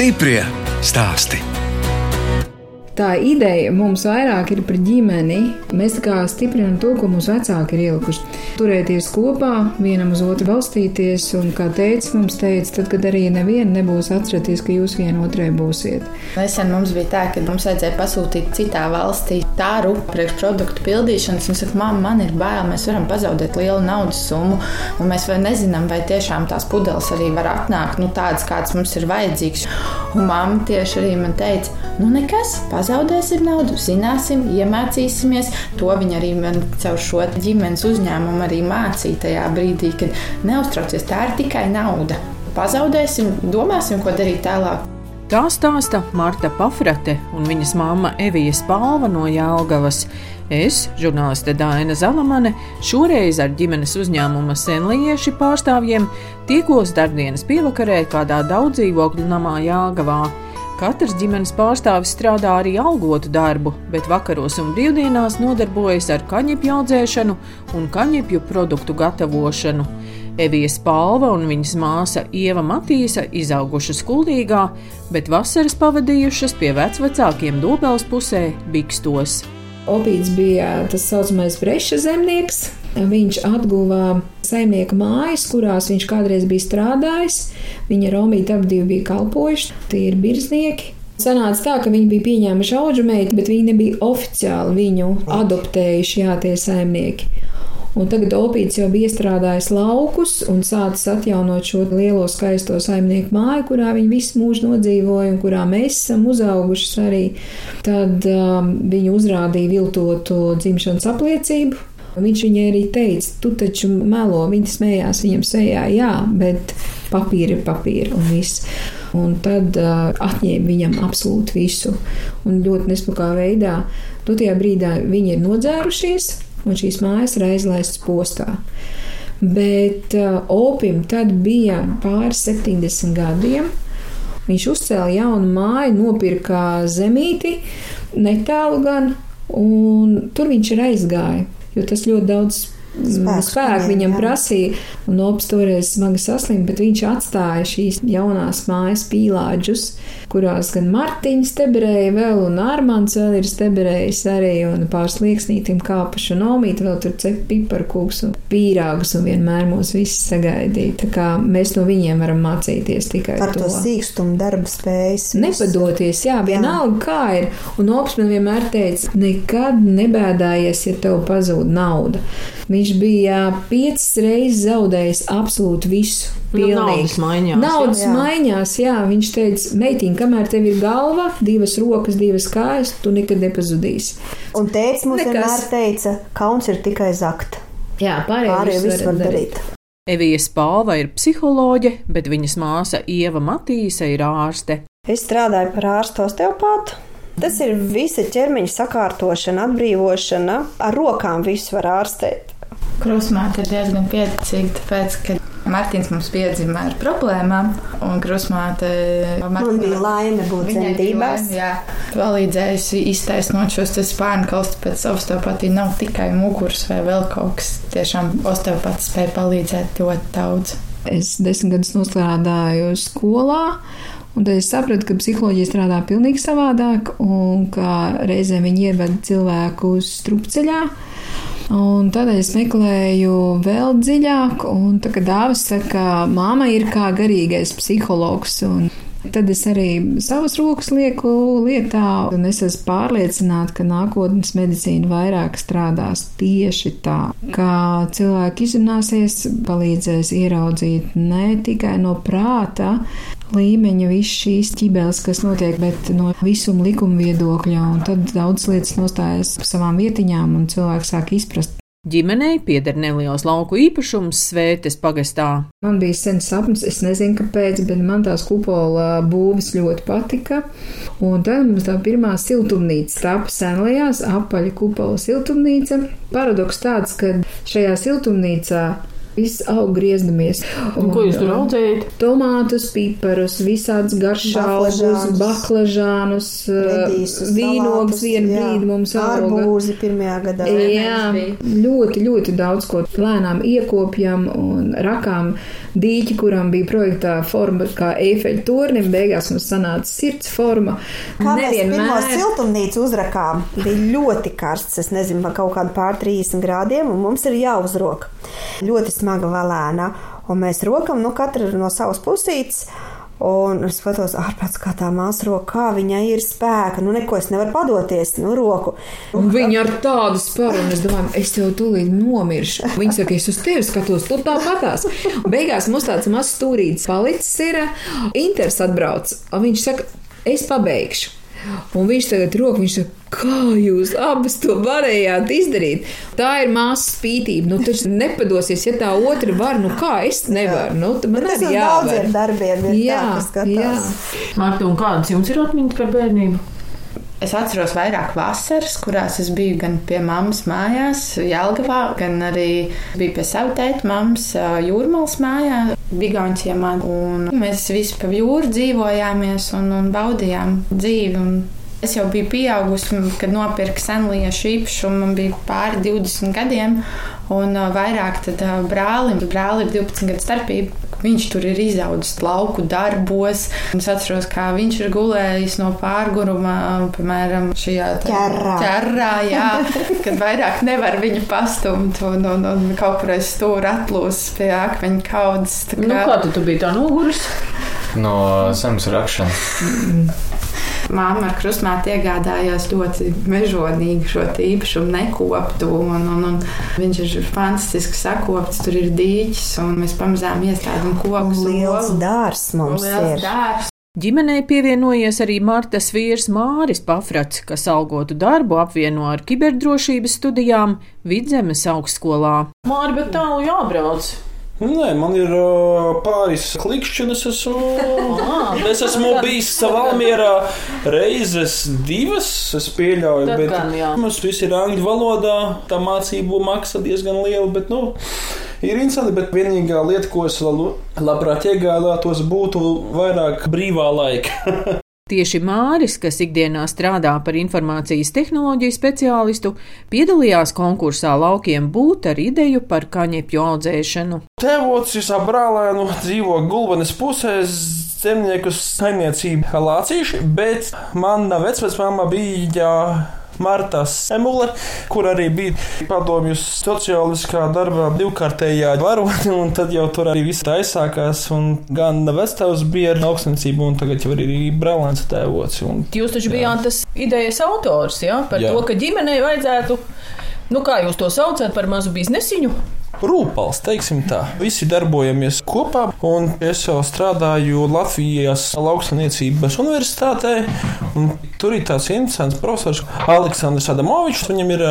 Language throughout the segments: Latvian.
Stiprie stāsti tā ideja mums vairāk ir par ģimeni. Mēs kā stiprinām to, ko mūsu vecāki ir ielikuši. Turēties kopā, vienam uz otru balstīties, un kā teica mums teica, tad, kad arī neviena nebūs atcerieties, ka jūs vienotrai būsiet. Nesen mums bija tā, ka mums vajadzēja pasūtīt citā valstī tāru priekšproduktu pildīšanas, un saka, mamma, man ir bail, mēs varam pazaudēt lielu naudas summu, un mēs vēl nezinām, vai tiešām tās pudeles arī var atnākt, nu tādas, kādas mums ir vajadzīgas. Un mamma tieši arī man teica, nu nekas, pazaudēt nezaudēsim naudu, zināsim, iemācīsimies. To viņi arī man caur šo ģimenes uzņēmumu arī mācīja tajā brīdī, kad neuztraucies, tā ir tikai nauda. Pazaudēsim, domāsim, ko darīt tālāk. Tā stāsta Marta Pafrate un viņas mamma Evija Spalva no Jālgavas. Es, žurnāliste Dāna Zalamane, šoreiz ar ģimenes uzņēmuma senlieši pārstāvjiem tikos darbdienas pievakarē kādā daudzdzīvokļu namā Jālgavā. Katrs ģimenes pārstāvis strādā arī algotu darbu, bet vakaros un brīvdienās nodarbojas ar kaņepju audzēšanu un kaņepju produktu gatavošanu. Evijas Palva un viņas māsa Ieva Matīsa izaugušas kuldīgā, bet vasaras pavadījušas pie vecvecākiem Dobels pusē Bikstos. Opīts bija tas saucamais breša zemnieks, Viņš atguva saimnieka mājas, kurās viņš kādreiz bija strādājis. Viņa Romīta abi bija kalpojuši, tie ir birznieki. Sanāca tā, ka viņi bija pieņēmuši auģu meitu, bet viņi nebija oficiāli viņu adoptējuši, jā, tie saimnieki. Un tagad Opīts jau bija iestrādājis laukus un sācis atjaunot šo lielo skaisto saimnieku māju, kurā viņi visu mūžu nodzīvoja un kurā mēs esam uzauguši arī. Tad um, viņi uzrādīja viltotu dzimšanas apliecību, Viņš viņai arī teica, tu taču melo, viņa smējās viņam sejā, jā, bet papīra ir papīra un viss. Un tad uh, atņēma viņam absolūti visu. Un ļoti nespējīgā veidā, nu, tajā brīdī viņi ir nodzērušies, un šīs mājas ir aizlaistas postā. Bet uh, Opim tad bija pāris 70 gadiem. Viņš uzcēla jaunu māju, nopirka zemīti, netālu gan, un tur viņš ir aizgājis jo tas ļoti daudz spēku, spēku viņam jā. prasīja. Un Ops toreiz smagi saslimt, bet viņš atstāja šīs jaunās mājas pīlāģus, kurās gan Martiņš steberēja vēl, un Armāns vēl ir steberējis arī, un pāris lieksnītim kāpuši, un Omīti vēl tur cep piparkūks un pīrāgus, un vienmēr mūs visus sagaidīja. Tā kā mēs no viņiem varam mācīties tikai par to. to sīkstumu darba spējas. Nepadoties, jā, vienalga jā. kā ir. Un Ops man vienmēr teica, nekad nebēdājies, ja tev pazūd nauda. Viņš bija piecas reizes zaudējis absolūti visu. Nu, pilnīgi. Naudas maiņās. Naudas jā. maiņās, jā. Viņš teica, meitiņ, kamēr tev ir galva, divas rokas, divas kājas, tu nekad nepazudīsi. Un teica mums Nekas. vienmēr teica, kauns ir tikai zakt. Jā, pārējie viss var darīt. darīt. Evijas Pāva ir psiholoģe, bet viņas māsa Ieva Matīsa ir ārste. Es strādāju par ārstu osteopātu. Tas ir visa ķermeņa sakārtošana, atbrīvošana. Ar rokām visu var ārstēt. Krusmāte ir diezgan pieticīga, tāpēc, ka Mārtiņš mums piedzima ar problēmām, un krusmāte man bija laime būt dzemdībās. Jā, palīdzējusi iztaisnot šos spārnu kalstus pēc osteopatija nav tikai muguras vai vēl kaut kas. Tiešām osteopats spēja palīdzēt ļoti daudz. Es desmit gadus nostrādāju skolā. Un tad es sapratu, ka psiholoģija strādā pavisam savādāk, un ka reizēm viņi ievada cilvēku uz strupceļā. Un tad es meklēju vēl dziļāk, un tā kā dāvas saka, māma ir kā garīgais psihologs. Un Tad es arī savas rokas lieku lietā, un es esmu pārliecināta, ka nākotnes medicīna vairāk strādās tieši tā, ka cilvēki izrunāsies, palīdzēs ieraudzīt ne tikai no prāta līmeņa visas šīs ķibeles, kas notiek, bet no visuma likuma viedokļa, un tad daudz lietas nostājas savām vietiņām, un cilvēks sāk izprast, Ģimenei pieder neliels lauku īpašums Svētes pagastā. Man bija sens sapnis, es nezinu, kāpēc, bet man tās kupola būvis ļoti patika. Un tad mums tā pirmā siltumnīca tapa senlajās, apaļa kupola siltumnīca. Paradoks tāds, ka šajā siltumnīcā viss aug griezdamies. Un, ko jūs tur audzējat? Tomātus, piparus, visādus garšaugus, baklažānus, Redīsus, vīnogus salātus, vienu jā. brīdi mums auga. Arbūzi pirmajā gadā. Jā, ļoti, ļoti daudz ko lēnām iekopjam un rakām dīķi, kuram bija projektā forma kā Eifeļa tornim. Beigās mums sanāca sirds forma. Kā mēs pirmo Nevienmēr. siltumnīcu uzrakām, bija ļoti karsts, es nezinu, kaut kādi pār 30 grādiem, un mums ir jāuzrok. Ļoti smaga valēna, un mēs rokam, nu, katra no savas pusītes. Un es skatos, ārpus kā tā māsa roka, kā viņai ir spēka. Nu, neko es nevaru padoties, nu, roku. Un viņi ar tādu sparu, un es domāju, es tev tūlīt nomiršu. Viņi saka, es uz tevi skatos, tu tāpatās. Beigās mums tāds mazs stūrītis palicis ir. Inters atbrauc, un viņš saka, es pabeigšu. Un viņš tagad rok, viņš saka, kā jūs abas to varējāt izdarīt? Tā ir māsa spītība. Nu, taču nepadosies, ja tā otra var, nu kā es nevaru. Nu, man Tas uz jāvar. daudziem darbiem ir Jā, tā, ka skatās. jā. Marta, un kādas jums ir atmiņas par bērnību? Es atceros vairāk vasaras, kurās es biju gan pie mammas mājās, Jālgavā, gan arī biju pie sava tēta mammas jūrmālas mājā, Bigauņciemā. Un mēs visi pa jūru dzīvojāmies un, un baudījām dzīvi. Un Es jau biju pieaugusi, kad nopirku senliešu īpašumu. Man bija pāri 20 gadiem, un vairāk tad brālim, brālim ir 12 gadu starpība. Viņš tur ir izaudzis lauku darbos. Es atceros, kā viņš ir gulējis no pārguruma, piemēram, šajā Ķerrā. ķerrā jā, kad vairāk nevar viņu pastumt un, un, un kaut kur aiz stūra atlūst pie akmeņa kaudzes. Tā Nu, kā- kā tu, tu biji tā noguris? No zemes rakšanas. Māma ar krustmāti iegādājās ļoti mežonīgi šo īpašumu nekoptu, un, un, un viņš ir fantastiski sakopts, tur ir dīķis, un mēs pamazām iestādām kokus. un Liels logu. dārs mums Liels ir. dārs. Ģimenei pievienojies arī Martas vīrs Māris Pafrats, kas algotu darbu apvieno ar kiberdrošības studijām Vidzemes augstskolā. Māri, bet tālu jābrauc. Nē, man ir uh, pāris klikšķi, un es esmu, es esmu bijis Valmierā reizes divas, es pieļauju, Tad bet gan, mums viss ir angļu valodā, tā mācību maksa diezgan liela, bet, nu, ir interesanti, bet vienīgā lieta, ko es labprāt iegādātos, būtu vairāk brīvā laika. Tieši Māris, kas ikdienā strādā par informācijas tehnoloģiju speciālistu, piedalījās konkursā laukiem būt ar ideju par kaņepju audzēšanu. Tēvocis ap brālēnu dzīvo gulbenes pusē. Zemnieku saimniecība lācīši, bet mana vecmāma bija Marta Semule, kur arī bija padomju sociāliskā darba divkārtējā varone, un tad jau tur arī viss aizsākās. un Gan vecāks bija ar augstsniecību, un tagad jau arī brālēns tēvots. Un Jūs taču bijāt tas idejas autors, ja? par Jā. to, ka ģimenei vajadzētu, nu kā jūs to saucat, par mazu biznesiņu? Rūpals, teiksim tā. Visi darbojamies kopā, un es jau strādāju Latvijas lauksniecības universitātē. un Tur ir tāds interesants profesors Aleksandrs Adamovičs. Viņam ir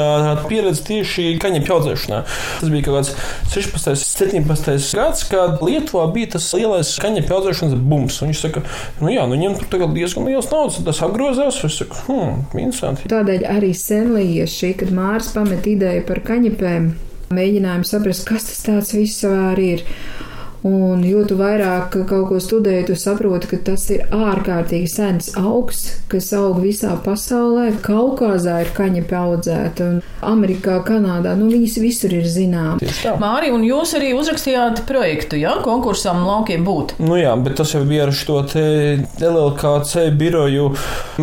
pieredze tieši kaņepju audzēšanā. Tas bija kaut kāds 16. 17. gads, kad Lietuvā bija tas lielais kaņepju audzēšanas bums. Viņš saka, nu jā, nu viņam tur tagad diezgan liels naudas, tas apgrozās. Es saku, hmm, interesanti. Tādēļ arī senlieši, kad Mārs pamet ideju par kaņepēm, mēģinājām saprast, kas tas tāds vispār ir. Un jo tu vairāk kaut ko studēji, tu saproti, ka tas ir ārkārtīgi sens augs, kas aug visā pasaulē. Kaukazā ir kaņa audzēta, un Amerikā, Kanādā, nu viņas visur ir zināmas. Māri, un jūs arī uzrakstījāt projektu, ja konkursam laukiem būt. Nu jā, bet tas jau bija ar šo te LLKC biroju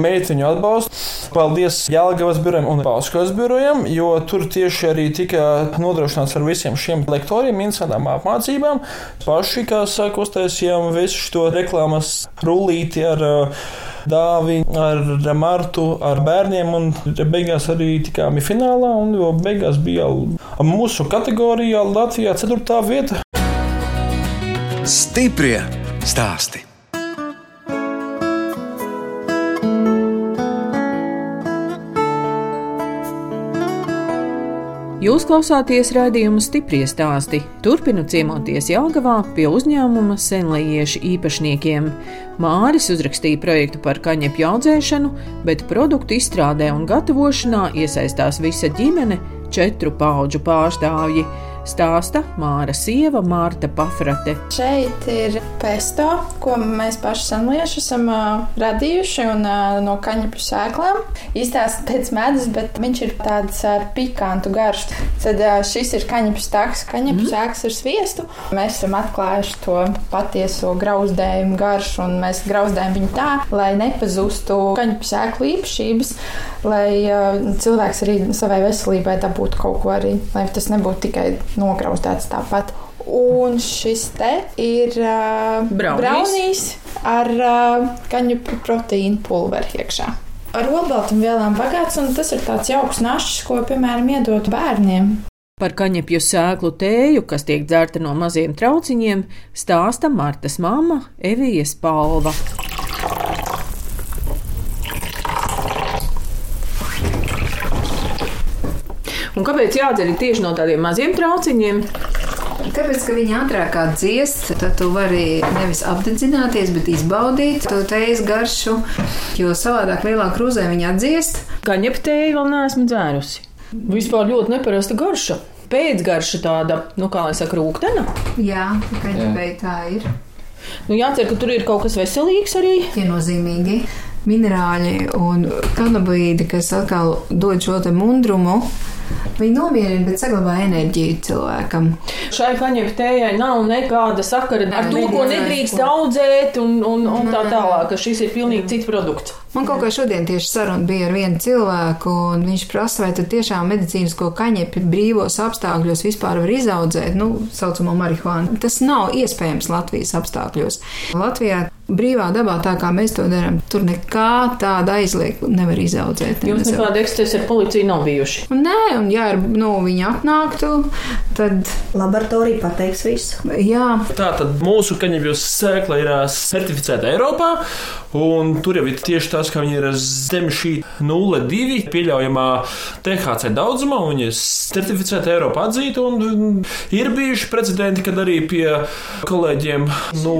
meitiņu atbalstu. Paldies Jālgavas birojam un Pauskos birojam, jo tur tieši arī tika nodrošināts ar visiem šiem lektoriem interesantām apmācībām. Paši, kā saka, uztaisījām visu šo reklāmas rullīti ar uh, dāvinu, ar Martu, ar bērniem, un beigās arī tikām finālā, un jau beigās bija mūsu kategorijā Latvijā 4. vieta. Stiprie stāsti. Jūs klausāties raidījumu stipri stāstī. Turpinu ciemoties Jāgavā pie uzņēmuma senlajiešu īpašniekiem. Māris uzrakstīja projektu par kaņepju audzēšanu, bet produktu izstrādē un gatavošanā iesaistās visa ģimene, četru pauģu pārstāvji. Stāsta Māra sieva Mārta Pafrate. Šeit ir pesto, ko mēs paši senlieši esam uh, radījuši un uh, no kaņepju sēklām. Izstāsta pēc medus, bet viņš ir tāds ar pikantu garšu. Tad uh, šis ir kaņepju stāks, kaņepju mm. sēks ar sviestu. Mēs esam atklājuši to patieso grauzdējumu garšu un mēs grauzdējam viņu tā, lai nepazustu kaņepju sēklu īpašības, lai uh, cilvēks arī savai veselībai dabūtu kaut ko arī, lai tas nebūtu tikai nograuzdēts tāpat. Un šis te ir uh, braunīs ar uh, kaņu proteīnu pulveri iekšā. Ar olbaltumvielām bagāts, un tas ir tāds jauks našs, ko, piemēram, iedot bērniem. Par kaņepju sēklu tēju, kas tiek dzerta no maziem trauciņiem, stāsta Martas mamma Evijas Palva. Un kāpēc jādzer tieši no tādiem maziem trauciņiem? Tāpēc, ka viņi ātrāk dziest, tad tu vari nevis apdedzināties, bet izbaudīt to tējas garšu, jo savādāk lielā krūzē viņa atdziest. Kaņeptēju vēl neesmu dzērusi. Vispār ļoti neparasta garša. Pēcgarša tāda, nu kā lai saka, rūktena. Jā, kaņepēja tā ir. Nu, jācer, ka tur ir kaut kas veselīgs arī. Viennozīmīgi minerāļi un kanabīdi, kas atkal dod šo te mundrumu. Viņi nomierina, bet saglabā enerģiju cilvēkam. Šai kaņeptējai nav nekāda sakara ar to, ko nedrīkst audzēt un, un, un tā tālāk, ka šis ir pilnīgi cits produkts. Man kaut kā šodien tieši saruna bija ar vienu cilvēku, un viņš prasa, vai tad tiešām medicīnisko kaņepi brīvos apstākļos vispār var izaudzēt, nu, saucamo marihuānu. Tas nav iespējams Latvijas apstākļos. Latvijā brīvā dabā, tā kā mēs to darām, tur nekā tāda aizliegta nevar izaudzēt. Jums nekāda ekscesa ar policiju nav bijuši? Nē, un ja nu, viņi atnāktu, tad laboratorija pateiks visu. Jā. Tā tad mūsu kaņepjas sēkla ir certificēta Eiropā, un tur jau ir tieši tas, ka viņi ir zem šī 0,2 pieļaujamā THC daudzuma, un viņi ir certificēti Eiropā atzīti, ir bijuši precedenti, kad arī pie kolēģiem no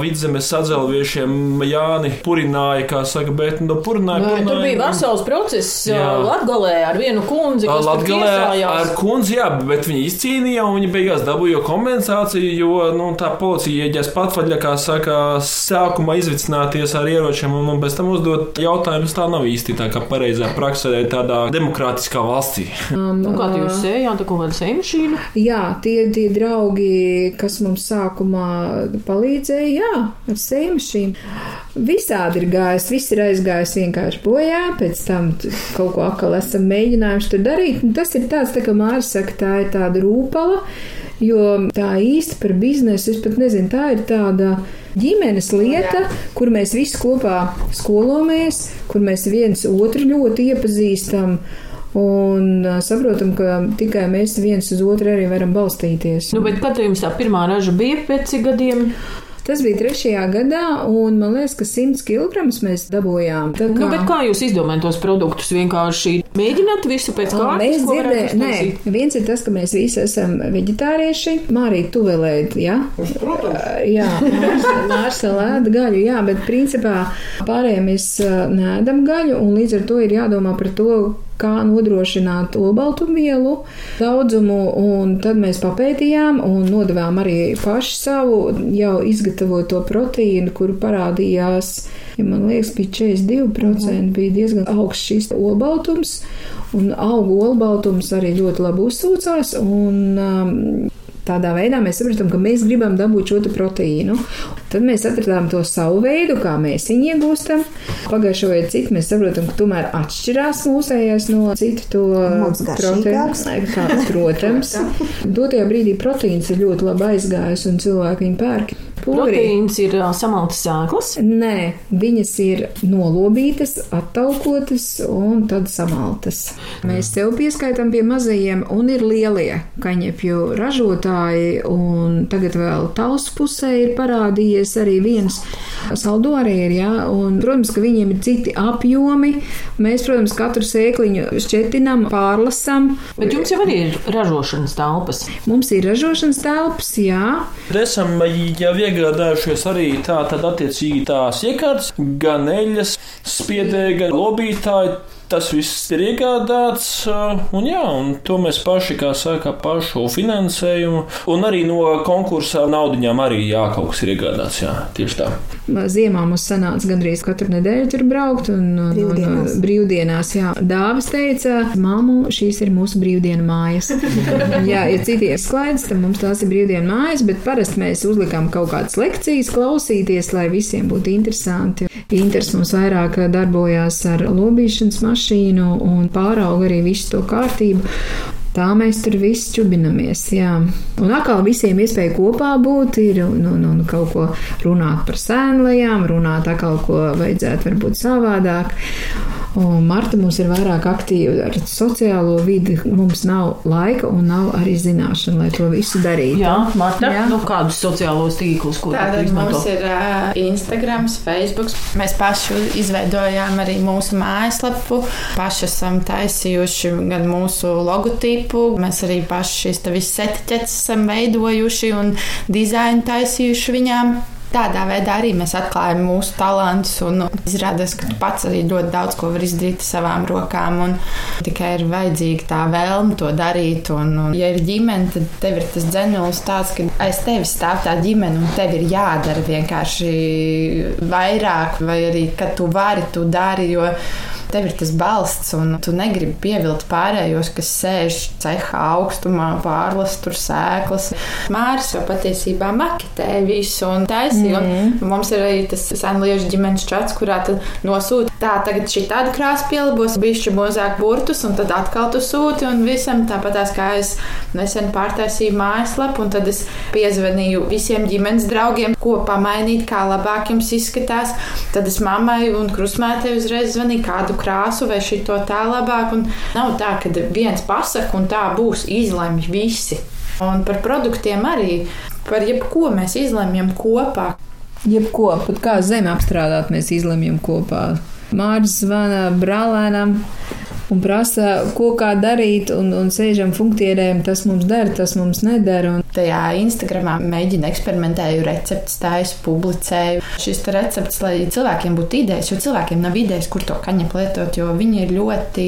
vidzemes sadzelviešiem Jāni purināja, kā saka, bet no purināja. purināja tur bija vesels process Latgalē ar vienu kundzi, kas Latgalē ar kundzi, jā, bet viņi izcīnīja, un viņi beigās dabūja kompensāciju, jo, nu, tā policija ieģēs patvaļā, kā saka, sākumā izvicināties ar ieročiem, un, un pēc tam uzdot jautājumus, tā nav īsti tā kā pareizā praksē, tādā demokrātiskā valstī. Um, nu, kā jūs sējāt, tā kaut kāda sēmašīna? Jā, tie, tie draugi, kas mums sākumā palīdzēja, jā, ar sēmašīnu. Visādi ir gājis, viss ir aizgājis vienkārši bojā, pēc tam kaut ko atkal esam mēģinājuši tur darīt. Tas ir tāds, tā kā Mārcis saka, tā ir tāda rūpala. Jo tā īsti par biznesu, es pat nezinu, tā ir tāda ģimenes lieta, kur mēs visi kopā skolojamies, kur mēs viens otru ļoti iepazīstam. Un saprotam, ka tikai mēs viens uz otru arī varam balstīties. Nu, bet kad jums tā pirmā raža bija pēc gadiem? Tas bija trešajā gadā, un man liekas, ka 100 kg mēs dabūjām. Tā kā, nu, kā jūs izdomājat tos produktus? Vienkārši mēģināt visu pēc kārtas. Mēs dzirdējām, nē, viens ir tas, ka mēs visi esam veģetārieši. Mārīt, tu vēlēt, jā? Protams. Jā, Mārsa lēda gaļu, jā, bet principā pārējiem mēs nēdam gaļu, un līdz ar to ir jādomā par to, kā nodrošināt olbaltumvielu daudzumu, un tad mēs papētījām un nodevām arī paši savu jau izgatavoto proteīnu, kuru parādījās, ja man liekas, bija 42%, bija diezgan augsts šis olbaltums, un augu olbaltums arī ļoti labi uzsūcās, un um, Tādā veidā mēs sapratām, ka mēs gribam dabūt šo proteīnu. Tad mēs atradām to savu veidu, kā mēs viņu iegūstam. Pagājušo vai citu mēs saprotam, ka tomēr atšķirās mūsējais no citu to proteīnu. Protams, dotajā brīdī proteīns ir ļoti labi aizgājis un cilvēki viņu pērk. Proteīns ir samaltas sēklas? Nē, viņas ir nolobītas, attaukotas un tad samaltas. Mēs sev pieskaitām pie mazajiem un ir lielie kaņepju ražotāji, un tagad vēl tausu pusē ir parādījies arī viens saldo arī ir, jā, un, protams, ka viņiem ir citi apjomi. Mēs, protams, katru sēkliņu šķetinam, pārlasam. Bet jums jau arī ir ražošanas telpas? Mums ir ražošanas telpas, jā. Esam jau iegādājušies arī tā, tad attiecīgi tās iekārtas, gan eļas, spiedēji, gan lobītāji Tas viss ir iegādāts, un, jā, un to mēs paši, kā saka, pašu finansējumu, un arī no konkursa naudiņām arī jā, kaut kas ir iegādāts. Jā, tieši tā. Ziemā mums sanāca gandrīz katru nedēļu tur braukt, un, un, Brīvdienās. un brīvdienās, jā. Dāvis teica, māmu, šīs ir mūsu brīvdienu mājas. jā, ja citi izklaides, tad mums tās ir brīvdienu mājas, bet parasti mēs uzlikām kaut kādas lekcijas klausīties, lai visiem būtu interesanti. Inters mums vairāk darbojās ar lobīšanas mašīnu un pārauga arī visu to kārtību. Tā mēs tur visi čubinamies. Jā. Un atkal visiem iespēja kopā būt, ir un, un, un kaut ko runāt par sēnlajām, runāt atkal, ko vajadzētu varbūt savādāk. Un Marta mums ir vairāk aktīva ar sociālo vidi. Mums nav laika un nav arī zināšana, lai to visu darītu. Jā, Marta, Jā. nu kādus sociālos tīklus, ko Tātad izmanto? mums ir uh, Instagram, Facebook. Mēs paši izveidojām arī mūsu mājaslapu. Paši esam taisījuši gan mūsu logotipu, mēs arī paši šīs te visas etiķetes esam veidojuši un dizainu taisījuši viņām. Tādā veidā arī mēs atklājam mūsu talantus un izrādās, ka tu pats arī ļoti daudz ko vari izdarīt ar savām rokām. Tikai ir vajadzīga tā vēlme to darīt. Un, un ja ir ģimene, tad tev ir tas dzenulis tāds, ka aiz tevis stāv tā ģimene un tev ir jādara vienkārši vairāk, vai arī, kad tu vari, tu dari. Jo tev ir tas balsts, un tu negribi pievilkt pārējos, kas sēž ceha augstumā, pārlas tur sēklas. Māris jau patiesībā maketē visu un taisīja. Mm. Mums ir arī tas senliešu ģimenes čats, kurā nosūta tā, tagad šī tāda krāsa pielabos, bišķi mazāk burtus, un tad atkal tu sūti, un visam tāpat kā es nesen pārtaisīju mājaslapu, un tad es piezvanīju visiem ģimenes draugiem, ko pamainīt, kā labāk jums izskatās. Tad es mammai un krusmētei uzreiz zvanīju, kādu krāsu vai šito tā labāk. Un nav tā, ka viens pasaka un tā būs izlemj visi. Un par produktiem arī, par jebko mēs izlemjam kopā. Jebko, pat kā zemi apstrādāt, mēs izlemjam kopā. Mārcis zvana brālēnam un prasa, ko kā darīt, un, un sēžam funktierējam, tas mums der, tas mums nedara. Un Tajā Instagramā mēģinu eksperimentēju, receptes taisu, publicēju. Šis recepts, lai cilvēkiem būtu idejas, jo cilvēkiem nav idejas, kur to kaņepli lietot, jo viņi ir ļoti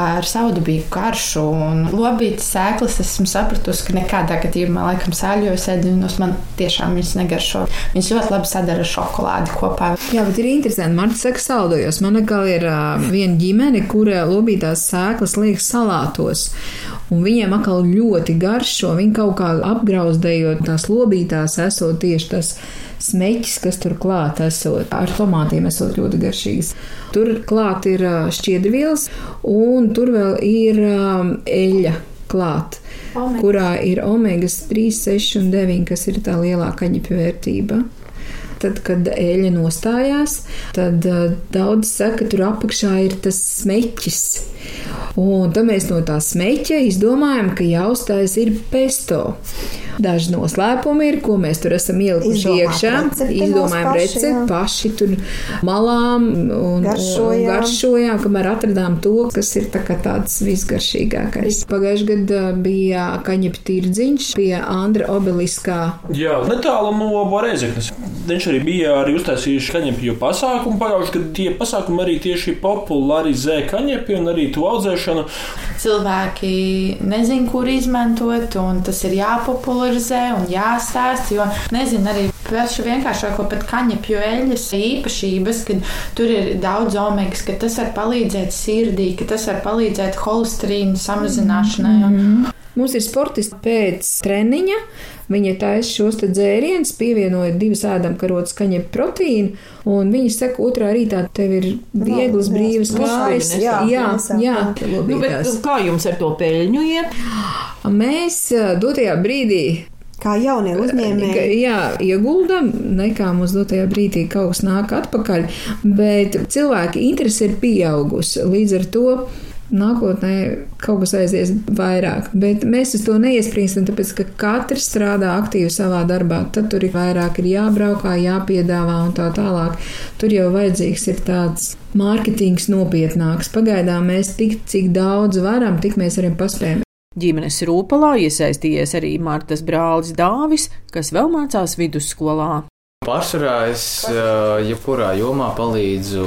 ar saudabīgu karšu. Un lobītas sēklas esmu sapratusi, ka nekādā gadījumā laikam sāļojas ēdienus man tiešām viņas negaršo. Viņas ļoti labi sadara ar šokolādi kopā. Jā, bet ir interesanti. Marta saka, saldojos. Man atkal ir uh, viena ģimene, kura lobītās sēklas liek salātos. Un viņiem atkal ļoti garšo. Viņi kaut kā apgrauzdējot tās lobītās, esot tieši tas smeķis, kas tur klāt esot. Ar tomātiem esot ļoti garšīgs. Tur klāt ir šķiedrvielas, un tur vēl ir eļļa klāt, Omega. kurā ir omegas 3, 6 un 9, kas ir tā lielākā ņepja vērtība. Tad, kad eļļa nostājās, tad uh, daudz saka, ka tur apakšā ir tas smeķis. Un tad mēs no tā smeķa izdomājam, ka jāuzstājas ir pesto. Daži noslēpumi ir, ko mēs tur esam ielikuši iekšā. paši, recepti paši tur malām un un Garšojām. garšojām, kamēr atradām to, kas ir tā tāds visgaršīgākais. Pagājušajā gadā bija kaņepta tirdziņš pie Andra obeliskā. Jā, netālu no Borezeknes. Viņš arī bija arī uztaisījis kaņepju pasākumu. Pagājušajā gadā tie pasākumi arī tieši popularizē kaņepju un arī to audzēšanu. Cilvēki nezina, kur izmantot, un tas ir jāpopularizē un jāstāsta. Jo nezinu arī pašu vienkāršāko pat kaņepju eļļas īpašības, kad tur ir daudz omegas, ka tas var palīdzēt sirdī, ka tas var palīdzēt holesterīnu samazināšanai. Un, Mums ir sportisti pēc treniņa. Viņa taisa šos dzērienus, pievienojot divas ēdamkarotas kaņepju proteīnu, un viņi saka, otrā rītā tev ir vieglas, brīvas kājas. Jā, jā, jā, Nu, bet, kā jums ar to peļņu iet? Mēs dotajā brīdī Kā jaunie uzņēmēji. Jā, ieguldam, nekā mums dotajā brīdī kaut kas nāk atpakaļ, bet cilvēki interese ir pieaugusi. Līdz ar to nākotnē kaut kas aizies vairāk. Bet mēs uz to neiesprīstam, tāpēc ka katrs strādā aktīvi savā darbā. Tad tur ir vairāk ir jābraukā, jāpiedāvā un tā tālāk. Tur jau vajadzīgs ir tāds mārketings nopietnāks. Pagaidām mēs tik, cik daudz varam, tik mēs arī paspējam. Ģimenes rūpalā iesaistījies arī Martas brālis Dāvis, kas vēl mācās vidusskolā. Pārsvarā es eh, jebkurā jomā palīdzu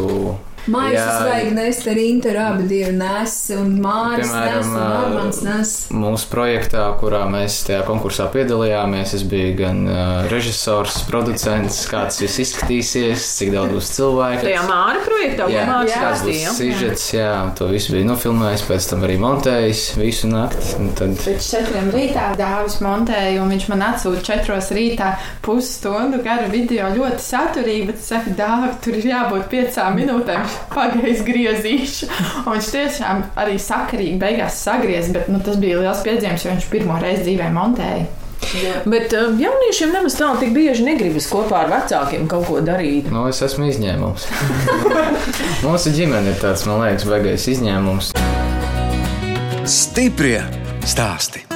Maisus vajag nest ar Interu, abi divi nes, un Māris nes, un Armans nes. Mūsu projektā, kurā mēs tajā konkursā piedalījāmies, es biju gan uh, režisors, producents, kāds viss izskatīsies, cik daudz būs cilvēku. Tajā māra projektā, Jā, Māris kāds būs sižets, jā, to visu bija nofilmējis, pēc tam arī montējis visu nakti. un Tad Pēc četriem rītā dāvis montēja, un viņš man atsūta četros rītā pusstundu garu video ļoti saturīgi, bet es saku, dāvi, tur ir jābūt piecām minūtēm, pagaiz griezīšu. Un viņš tiešām arī sakarīgi beigās sagriez, bet nu, tas bija liels piedzīvums, jo viņš pirmo reizi dzīvē montēja. Bet uh, jauniešiem nemaz tā tik bieži negribas kopā ar vecākiem kaut ko darīt. nu, es esmu izņēmums. Mūsu ģimene ir tāds, man liekas, beigais izņēmums. Stiprie stāsti.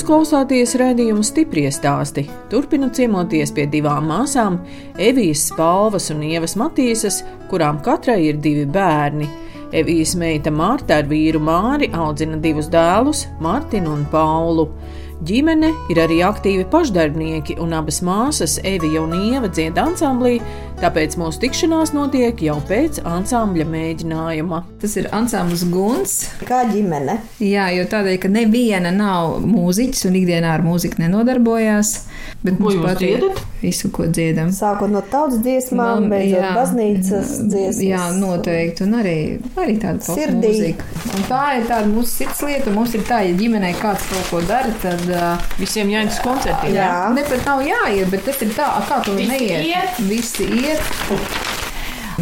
Jūs klausāties redzējumu stipri stāstī. Turpinu ciemoties pie divām māsām, Evijas Spalvas un Ievas Matīsas, kurām katrai ir divi bērni. Evijas meita Mārta ar vīru Māri audzina divus dēlus, Mārtiņu un Paulu. Ģimene ir arī aktīvi pašdarbnieki, un abas māsas, Evija un Ieva, dzied ansamblī, tāpēc mūsu tikšanās notiek jau pēc ansambļa mēģinājuma. Tas ir ansamblis Guns. Kā ģimene. Jā, jo tādēļ, ka neviena nav mūziķis un ikdienā ar mūziku nenodarbojās. Bet Ko mums jūs patīk dziedat? visu, ko dziedam. Sākot no tautas dziesmām, Man- beidzot jā. baznīcas dziesmas. Jā, noteikti. Un arī, arī tāda Sirdī. Un tā ir tāda mūsu sirds lieta. Mums ir tā, ja ģimenē kāds kaut ko dara, tad uh, Visiem jāiet uz koncertiem. Jā. ne pat nav jāiet, bet tas ir tā, kā tu Visi neiet. iet. Visi iet.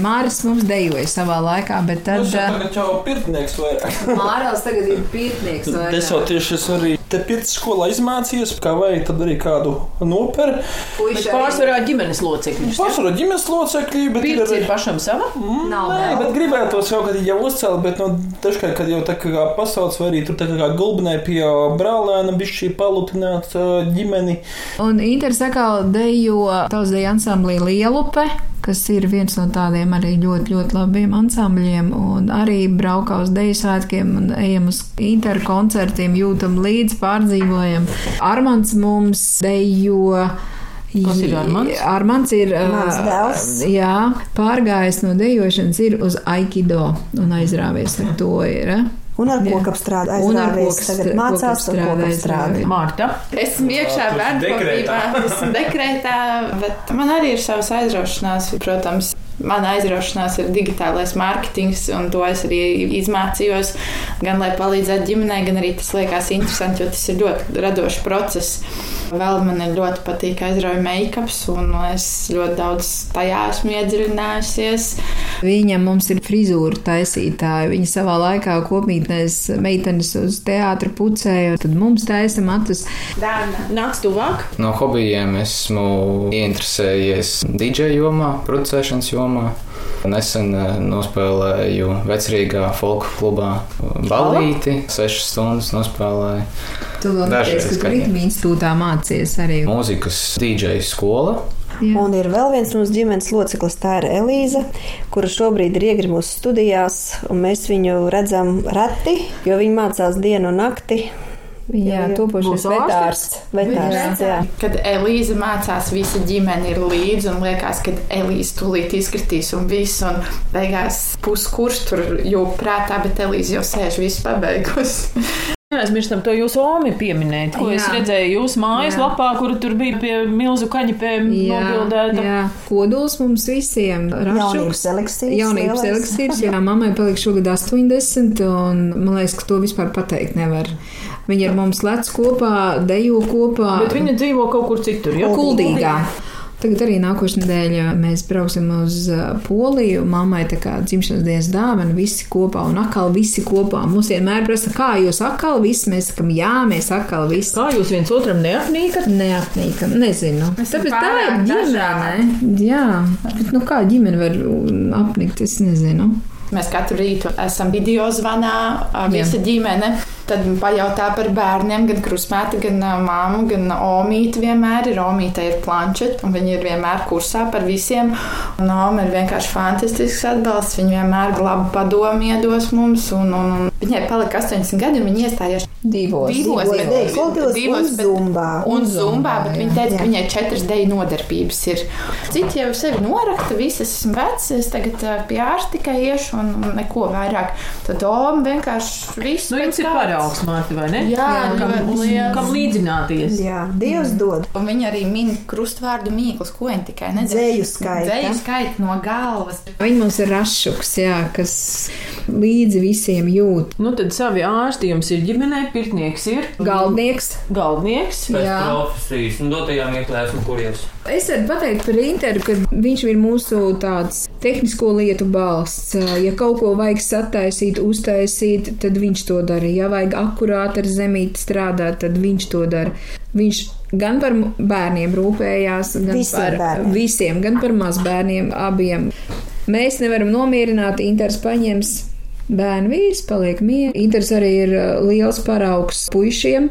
Māris mums dejoja savā laikā, bet tad jau uh, tagad jau pirtnieks vairāk. Mārāls tagad ir pīrtnieks. Es jau tieši esmu arī te pirts skolā izmācījies, kā vajag tad arī kādu noperu. Bet pārsvarā ģimenes locekļi. Pārsvarā ģimenes locekļi, bet ir Pirts arī ir pašam sava. Nav Nē, vēl. bet gribētos jau, kad jau uzcēla, bet nu, dažkārt, kad jau tā kā pasaules vai arī tur tā kā gulbinē pie brālēna, bija šī palutināt ģimeni. Un Inter sakā dejo tautsdeja ansamblī Lielupe, kas ir viens no tādiem arī ļoti, ļoti labiem ansambļiem. Un arī braukā uz deju svētkiem un ejam uz Inter koncertiem, jūtam līdzi, pārdzīvojam. Armants mums dejo. Kas ir Armands? Armants ir. Jā, pārgājis no dejošanas ir uz Aikido un aizrāvies ar to. Ir, ā? Un ar kokapstrādi kokapstra- Tagad mācās ar kokapstrādi. Mārta. Esmu iekšā dekrētā. esmu dekrētā, bet man arī ir savas aizraušanās. Protams, mana aizraušanās ir digitālais mārketings, un to es arī izmācījos. Gan lai palīdzētu ģimenei, gan arī tas liekas interesanti, jo tas ir ļoti radošs process. Vēl man ļoti patīk aizrauja make-ups, un es ļoti daudz tajā esmu iedziļinājusies. Viņa mums ir frizūra taisītāja. Viņa savā laikā kopmītnēs meitenes uz teātra pucēja, un tad mums taisa matus. Dārna. Nāc tuvāk. No hobijiem esmu ieinteresējies DJ jomā, producēšanas jomā. Nesen eh, nospēlēju vecrīgā folku klubā balīti, sešas stundas nospēlēju. Tu vēl neteici, ka ritmu institūtā mācies arī. Mūzikas DJ skola. Jā. Un ir vēl viens mūsu ģimenes loceklis, tā ir Elīza, kura šobrīd ir iegrimusi studijās, un mēs viņu redzam reti, jo viņa mācās dienu un nakti. Jā, topošais vetārsts. Vetārsts, jā. Kad Elīze mācās, visa ģimene ir līdzi un liekas, ka Elīze tūlīt izkritīs un viss. Un beigās puskurs tur jau prātā, bet Elīze jau sēž visu pabeigusi. Neaizmirstam to jūsu omi pieminēt, ko jā. es Jā. redzēju jūsu mājaslapā, kur tur bija pie milzu kaņepēm Jā, nobildēta. jā, kodols mums visiem. Jaunības eliksīrs. Jaunības eliksīrs. Jā, mammai palika šogad 80, un man liekas, ka to vispār pateikt nevar. Viņa ar mums lec kopā, dejo kopā. Bet viņa dzīvo kaut kur citur. Ja? Kuldīgā. Tagad arī nākošais nedēļa mēs brauksim uz uh, Poliju. Mammai tā kā dzimšanas dienas dāvana, visi kopā un atkal visi kopā. Mums vienmēr prasa, kā jūs atkal visi, mēs sakam, jā, mēs atkal visi. Kā jūs viens otram neapnīkat? Neapnīkam, nezinu. esam Tāpēc tā ir ģimene. Jā, bet nu kā ģimene var apnikt, es nezinu. Mēs katru rītu esam video zvanā, visa Jā. ģimene. Tad pajautā par bērniem, gan krustmēta, gan māmu, gan omīte vienmēr ir. Omīte ir planšeta, un viņi ir vienmēr kursā par visiem. Un Oma ir vienkārši fantastisks atbalsts. Viņa vienmēr labu padomu iedos mums, un, un, un viņai palika 80 gadi, un viņa iestājās divos, divos, divos, divos, divos, divos un zumbā. Un zumbā, bet viņa teica, ka viņai četras deju nodarbības ir. Citi jau sevi norakta, visas esmu vecs, es tagad pie ārsta tikai iešu un, un neko vairāk. Tad Oma vienkārši visu. Nu, jums ir paraugs, Mārta, vai ne? Jā, jā kam, liels. kam līdzināties. Jā, Dievs dod. Un viņa arī min krustvārdu mīklas, ko viņa tikai nedzēja. Dzēju skaita. Dzēju skaita no galvas. Viņa mums ir rašuks, jā, kas līdzi visiem jūt. Nu, tad savi ārsti jums ir ģimenē, pirtnieks ir. Galdnieks. Galdnieks. Jā. Profesijas, un dotajām ieklēsmu kurijas. Es varu pateikt par Interu, ka viņš ir mūsu tāds tehnisko lietu balsts. Ja kaut ko vajag sataisīt, uztaisīt, tad viņš to dara. Ja vajag akurāti ar zemīti strādāt, tad viņš to dara. Viņš gan par bērniem rūpējās, gan visiem par bērniem. visiem, gan par mazbērniem abiem. Mēs nevaram nomierināt, Inters paņems bērnu vīrs, paliek mierīgi. Inters arī ir liels paraugs puišiem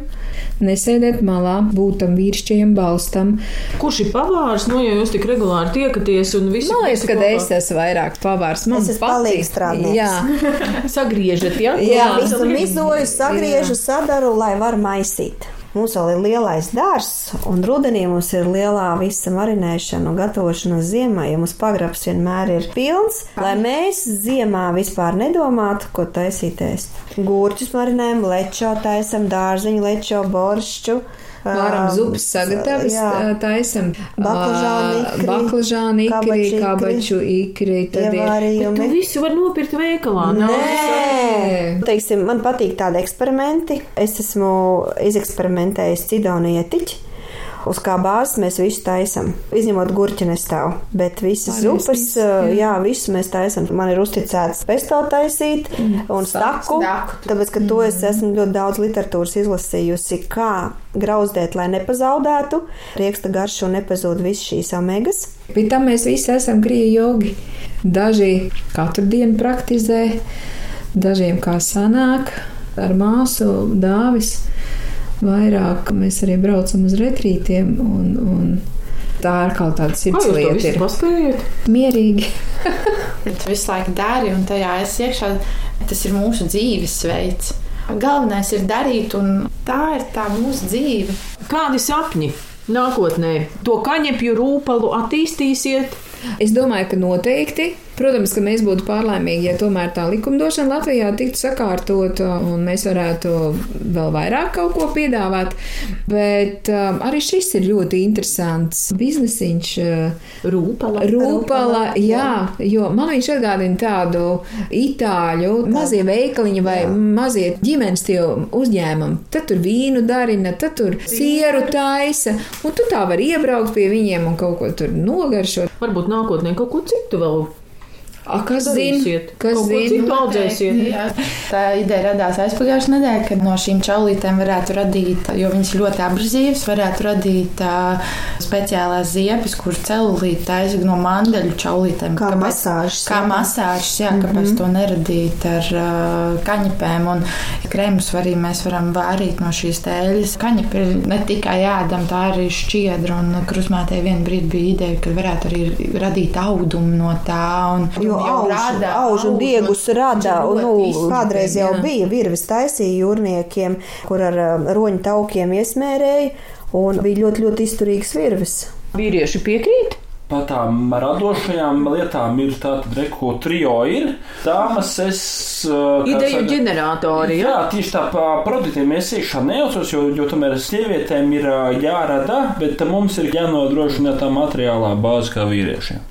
nesēdēt malā, būt tam vīrišķajam balstam. Kurš ir pavārs? Nu, ja jūs tik regulāri tiekaties un visu Man liekas, ka es esmu vairāk pavārs. Man es esmu palīgs strādāt. Jā. Sagriežat, ja? Jā, visu mizoju, sagriežu, sadaru, lai var maisīt. Mums vēl ir lielais dārsts, un rudenī mums ir lielā visa marinēšana un gatavošana ziemai. Ja mums pagrabs vienmēr ir pilns, lai mēs ziemā vispār nedomātu, ko taisīt ēst. Gurķus marinējam, lečo taisam, dārziņu lečo, boršķu. Varam zupas sagatavas, taisam baklažāni, ikri, kabaču ikri. Tad ir. Tu visu var nopirkt veikalā. Nē, teiksim, man patīk tādi eksperimenti. Es esmu izeksperimentējis cidonu ietiķi uz kā bāzes mēs visu taisām. Izņemot gurķi nestāv, bet visas zupas, jā. jā, visu mēs taisām. Man ir uzticēts pesto taisīt mm. un staku, tāpēc, ka to es esmu ļoti daudz literatūras izlasījusi, kā grauzdēt, lai nepazaudētu rieksta garšu un nepazūd visas šīs omegas. Pie tam mēs visi esam krievi jogi. Daži katru dienu praktizē, dažiem kā sanāk ar māsu dāvis vairāk mēs arī braucam uz retrītiem. Un, un tā ir kaut kāda sirds lieta. Ir mierīgi. tu visu laiku dari, un tajā es iekšā. Tas ir mūsu dzīvesveids. Galvenais ir darīt, un tā ir tā mūsu dzīve. Kādi sapņi nākotnē? To kaņepju rūpalu attīstīsiet? Es domāju, ka noteikti Protams, ka mēs būtu pārlaimīgi, ja tomēr tā likumdošana Latvijā tiktu sakārtota un mēs varētu vēl vairāk kaut ko piedāvāt. Bet um, arī šis ir ļoti interesants biznesiņš. Uh, rūpala. Rūpala, jā, jo man viņš atgādina tādu itāļu mazie veikaliņi vai jā. mazie ģimenes tie uzņēmumi. Tad tur vīnu darina, tad tur sieru taisa, un tu tā vari iebraukt pie viņiem un kaut ko tur nogaršot. Varbūt nākotnē kaut ko citu vēl A, kas zina? Kas zina? Tā ideja radās aizpagājušajā nedēļā, kad no šīm čaulītēm varētu radīt, jo viņas ļoti abrazīvas, varētu radīt uh, speciālās ziepes, kuras celulīte taisa no mandeļu čaulītēm. Kā kāpēc, masāžas. Kā masāžas, jā, mm -hmm. kāpēc to neradīt ar uh, kaņepēm. Un kremus arī mēs varam vārīt no šīs tēļas. Kaņepi ir ne tikai ēdam, tā arī šķiedra. Un krusmētē vienā brīdī bija ideja, ka varētu arī radīt audumu no tā. Un, jo auž, rada, auž un diegus rada. Un, nu, kādreiz jau bija virves taisīja jūrniekiem, kur ar um, roņu taukiem iesmērēja, un bija ļoti, ļoti izturīgas virves. Vīrieši piekrīt? Par tām radošajām lietām ir tāda reko trio ir. Dāmas es. Uh, Ideju saka, ģeneratori. Jā, jā tieši tā pa produktiem es iekšā nejaucos, jo, jo tomēr sievietēm ir uh, jārada, bet mums ir jānodrošina tā materiālā bāze kā vīriešiem.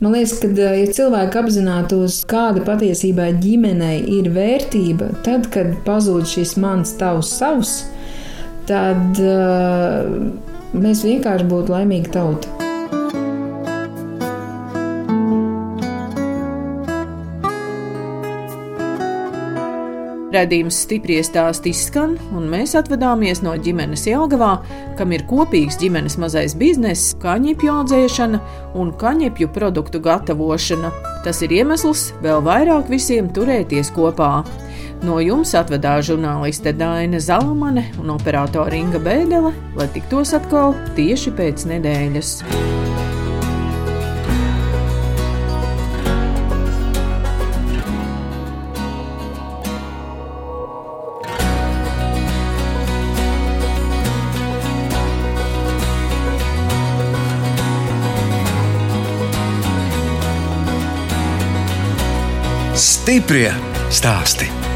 Man liekas, ka, ja cilvēki apzinātos, kāda patiesībā ģimenei ir vērtība, tad, kad pazūd šis mans, tavs, savs, tad uh, mēs vienkārši būtu laimīga tauta. Radījums stipri stāsti izskan, un mēs atvadāmies no ģimenes Jelgavā, kam ir kopīgs ģimenes mazais bizness, kaņepju audzēšana un kaņepju produktu gatavošana. Tas ir iemesls vēl vairāk visiem turēties kopā. No jums atvedās žurnāliste Daina Zalamane un operātore Inga Bēdelē, lai tiktos atkal tieši pēc nedēļas. Stiprie stāsti.